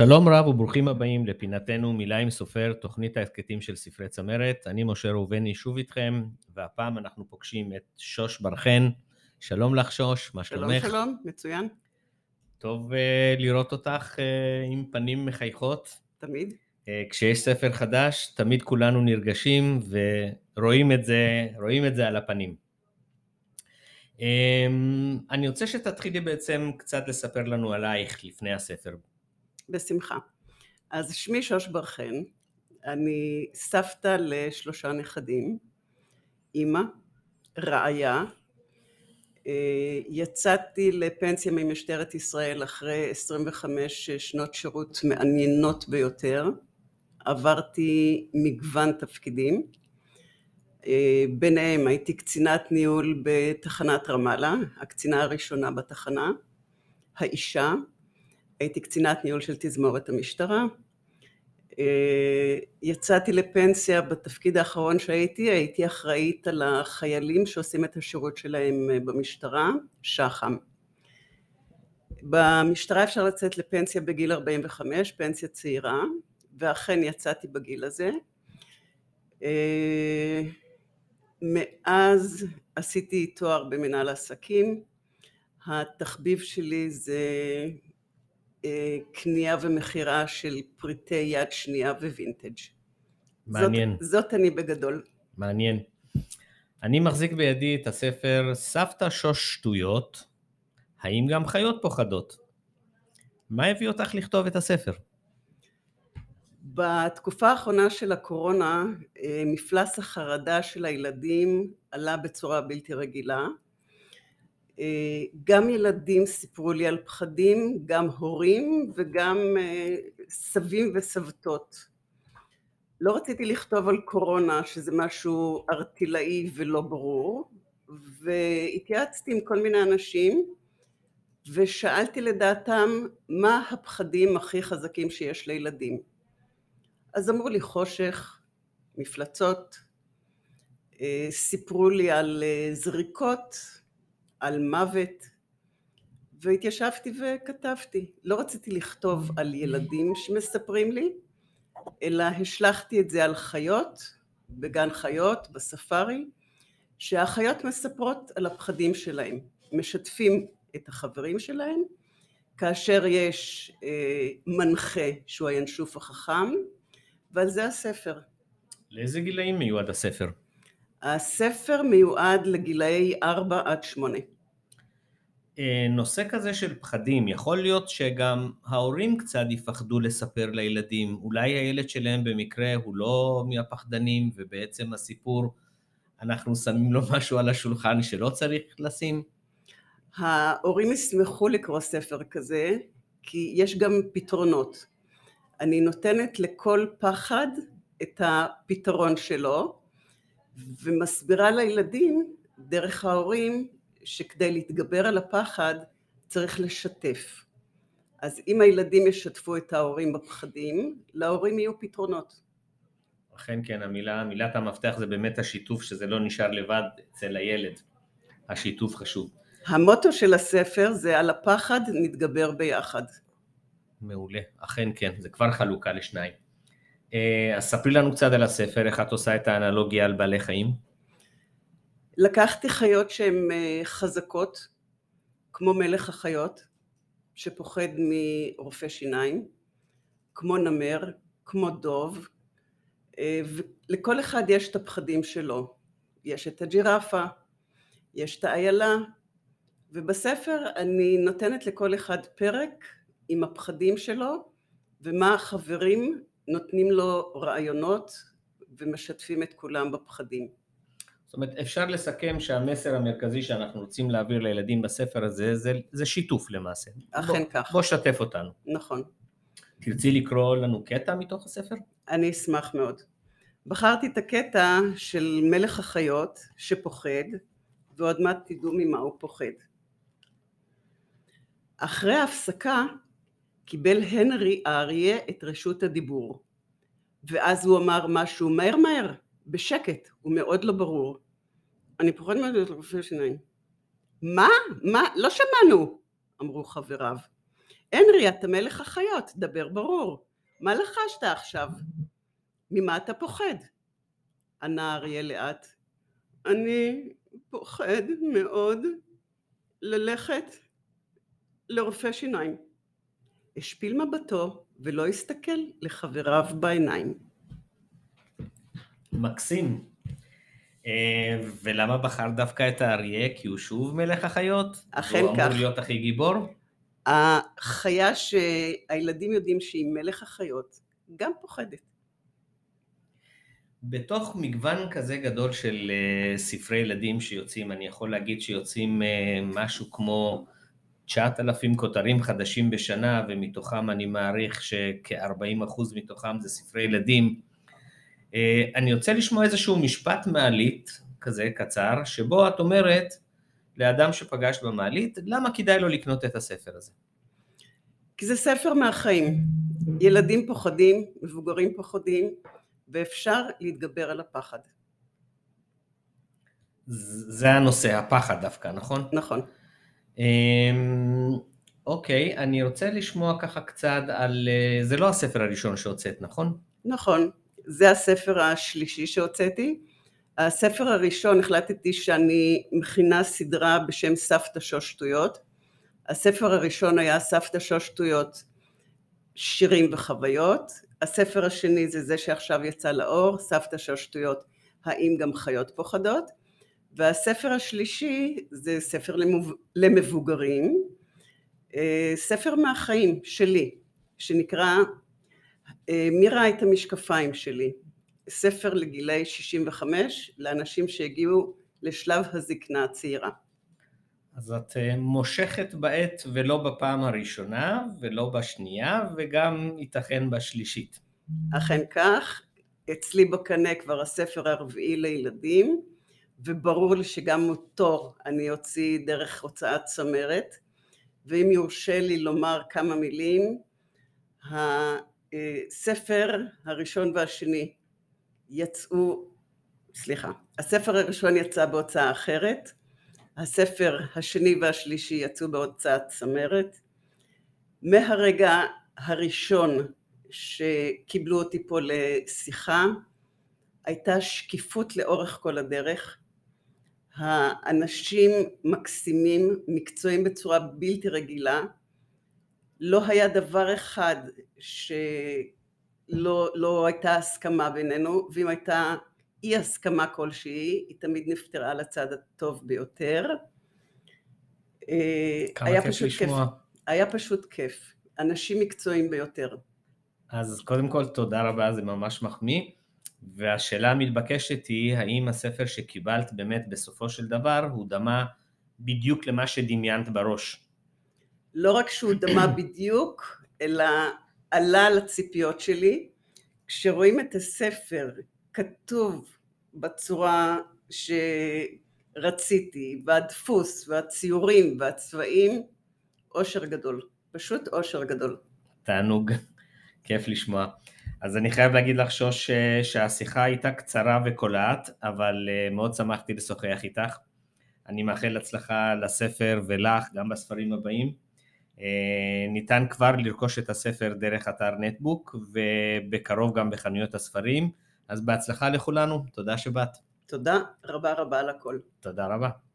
שלום רב וברוכים הבאים לפינתנו מילה עם סופר, תוכנית ההסכתים של ספרי צמרת. אני משה ראובני שוב איתכם, והפעם אנחנו פוגשים את שוש בר חן. שלום לך שוש, מה שלומך? שלום שלום, מצוין. טוב uh, לראות אותך uh, עם פנים מחייכות. תמיד. Uh, כשיש ספר חדש, תמיד כולנו נרגשים ורואים את זה, רואים את זה על הפנים. Um, אני רוצה שתתחילי בעצם קצת לספר לנו עלייך לפני הספר. בשמחה. אז שמי שוש בר חן, אני סבתא לשלושה נכדים, אימא, רעיה, אה, יצאתי לפנסיה ממשטרת ישראל אחרי 25 שנות שירות מעניינות ביותר, עברתי מגוון תפקידים, אה, ביניהם הייתי קצינת ניהול בתחנת רמאללה, הקצינה הראשונה בתחנה, האישה, הייתי קצינת ניהול של תזמורת המשטרה, אה, יצאתי לפנסיה בתפקיד האחרון שהייתי, הייתי אחראית על החיילים שעושים את השירות שלהם אה, במשטרה, שח"ם. במשטרה אפשר לצאת לפנסיה בגיל 45, פנסיה צעירה, ואכן יצאתי בגיל הזה. אה, מאז עשיתי תואר במנהל עסקים, התחביב שלי זה קנייה ומכירה של פריטי יד שנייה ווינטג'. מעניין. זאת, זאת אני בגדול. מעניין. אני מחזיק בידי את הספר סבתא שוש שטויות, האם גם חיות פוחדות? מה הביא אותך לכתוב את הספר? בתקופה האחרונה של הקורונה אה, מפלס החרדה של הילדים עלה בצורה בלתי רגילה אה, גם ילדים סיפרו לי על פחדים, גם הורים וגם אה, סבים וסבתות. לא רציתי לכתוב על קורונה שזה משהו ארטילאי ולא ברור והתייעצתי עם כל מיני אנשים ושאלתי לדעתם מה הפחדים הכי חזקים שיש לילדים. אז אמרו לי חושך, מפלצות, אה, סיפרו לי על זריקות על מוות והתיישבתי וכתבתי. לא רציתי לכתוב על ילדים שמספרים לי, אלא השלכתי את זה על חיות, בגן חיות, בספארי, שהחיות מספרות על הפחדים שלהם, משתפים את החברים שלהם, כאשר יש אה, מנחה שהוא הינשוף החכם, ועל זה הספר. לאיזה גילאים מיועד הספר? הספר מיועד לגילאי 4 עד 8. אה, נושא כזה של פחדים, יכול להיות שגם ההורים קצת יפחדו לספר לילדים, אולי הילד שלהם במקרה הוא לא מהפחדנים ובעצם הסיפור, אנחנו שמים לו משהו על השולחן שלא צריך לשים? ההורים ישמחו לקרוא ספר כזה, כי יש גם פתרונות. אני נותנת לכל פחד את הפתרון שלו, ומסבירה לילדים דרך ההורים שכדי להתגבר על הפחד צריך לשתף. אז אם הילדים ישתפו את ההורים בפחדים, להורים יהיו פתרונות. אכן כן, המילה, מילת המפתח זה באמת השיתוף, שזה לא נשאר לבד אצל הילד. השיתוף חשוב. המוטו של הספר זה על הפחד נתגבר ביחד. מעולה, אכן כן, זה כבר חלוקה לשניים. אה, אז ספרי לנו קצת על הספר, איך את עושה את האנלוגיה על בעלי חיים. לקחתי חיות שהן אה, חזקות, כמו מלך החיות, שפוחד מרופא שיניים, כמו נמר, כמו דוב, אה, ולכל אחד יש את הפחדים שלו. יש את הג'ירפה, יש את האיילה, ובספר אני נותנת לכל אחד פרק עם הפחדים שלו, ומה החברים נותנים לו רעיונות ומשתפים את כולם בפחדים. זאת אומרת, אפשר לסכם שהמסר המרכזי שאנחנו רוצים להעביר לילדים בספר הזה, זה, זה שיתוף למעשה. אכן כך. בוא שתף אותנו. נכון. תרצי לקרוא לנו קטע מתוך הספר? אני אשמח מאוד. בחרתי את הקטע של מלך החיות שפוחד, ועוד מעט תדעו ממה הוא פוחד. אחרי ההפסקה קיבל הנרי האריה את רשות הדיבור, ואז הוא אמר משהו מהר מהר, בשקט, הוא מאוד לא ברור. אני פוחד מאוד להיות רופא שיניים. מה? מה? לא שמענו! אמרו חבריו. אין ראיית המלך החיות, דבר ברור. מה לחשת עכשיו? ממה אתה פוחד? ענה אריה לאט. אני פוחד מאוד ללכת לרופא שיניים. השפיל מבטו ולא הסתכל לחבריו בעיניים. מקסים. אה, ולמה בחר דווקא את האריה? כי הוא שוב מלך החיות? אכן הוא כך. אמור להיות הכי גיבור? החיה שהילדים יודעים שהיא מלך החיות, גם פוחדת. בתוך מגוון כזה גדול של אה, ספרי ילדים שיוצאים, אני יכול להגיד שיוצאים אה, משהו כמו 9,000 כותרים חדשים בשנה, ומתוכם אני מעריך שכ-40% מתוכם זה ספרי ילדים. אה, אני רוצה לשמוע איזשהו משפט מעלית, כזה קצר, שבו את אומרת לאדם שפגשת במעלית, למה כדאי לו לקנות את הספר הזה? כי זה ספר מהחיים. ילדים פוחדים, מבוגרים פוחדים, ואפשר להתגבר על הפחד. זה הנושא, הפחד דווקא, נכון? נכון. אמ, אוקיי, אני רוצה לשמוע ככה קצת על... אה, זה לא הספר הראשון שהוצאת, נכון? נכון. זה הספר השלישי שהוצאתי. הספר הראשון החלטתי שאני מכינה סדרה בשם סבתא שוש שטויות. הספר הראשון היה סבתא שוש שטויות שירים וחוויות. הספר השני זה זה שעכשיו יצא לאור, סבתא שוש שטויות, האם גם חיות פוחדות. והספר השלישי זה ספר למבוגרים, אה, ספר מהחיים שלי, שנקרא אה, מי ראה את המשקפיים שלי? ספר לגילי 65 לאנשים שהגיעו לשלב הזקנה הצעירה. אז את אה, מושכת בעת ולא בפעם הראשונה ולא בשנייה וגם ייתכן בשלישית. אכן כך, אצלי בקנה כבר הספר הרביעי לילדים וברור לי שגם אותו אני אוציא דרך הוצאת צמרת ואם יורשה לי לומר כמה מילים הספר הראשון והשני יצאו, סליחה, הספר הראשון יצא בהוצאה אחרת, הספר השני והשלישי יצאו בהוצאת צמרת. מהרגע הראשון שקיבלו אותי פה לשיחה הייתה שקיפות לאורך כל הדרך. האנשים מקסימים, מקצועיים בצורה בלתי רגילה, לא היה דבר אחד שלא לא הייתה הסכמה בינינו, ואם הייתה אי הסכמה כלשהי, היא תמיד נפתרה לצד הטוב ביותר. אה, כמה כיף לשמוע. כיף, היה פשוט כיף. אנשים מקצועיים ביותר. אז קודם כל תודה רבה, זה ממש מחמיא. והשאלה המתבקשת היא, האם הספר שקיבלת באמת בסופו של דבר הוא דמה בדיוק למה שדמיינת בראש? לא רק שהוא דמה בדיוק, אלא עלה לציפיות שלי. כשרואים את הספר כתוב בצורה שרציתי, והדפוס, והציורים, והצבעים, אושר גדול. פשוט אושר גדול. תענוג, כיף לשמוע. אז אני חייב להגיד לך, שוש, שהשיחה הייתה קצרה וקולעת, אבל אה, מאוד שמחתי לשוחח איתך. אני מאחל הצלחה לספר ולך, גם בספרים הבאים. אה, ניתן כבר לרכוש את הספר דרך אתר נטבוק ובקרוב גם בחנויות הספרים, אז בהצלחה לכולנו, תודה שבאת. תודה רבה רבה על הכל. תודה רבה.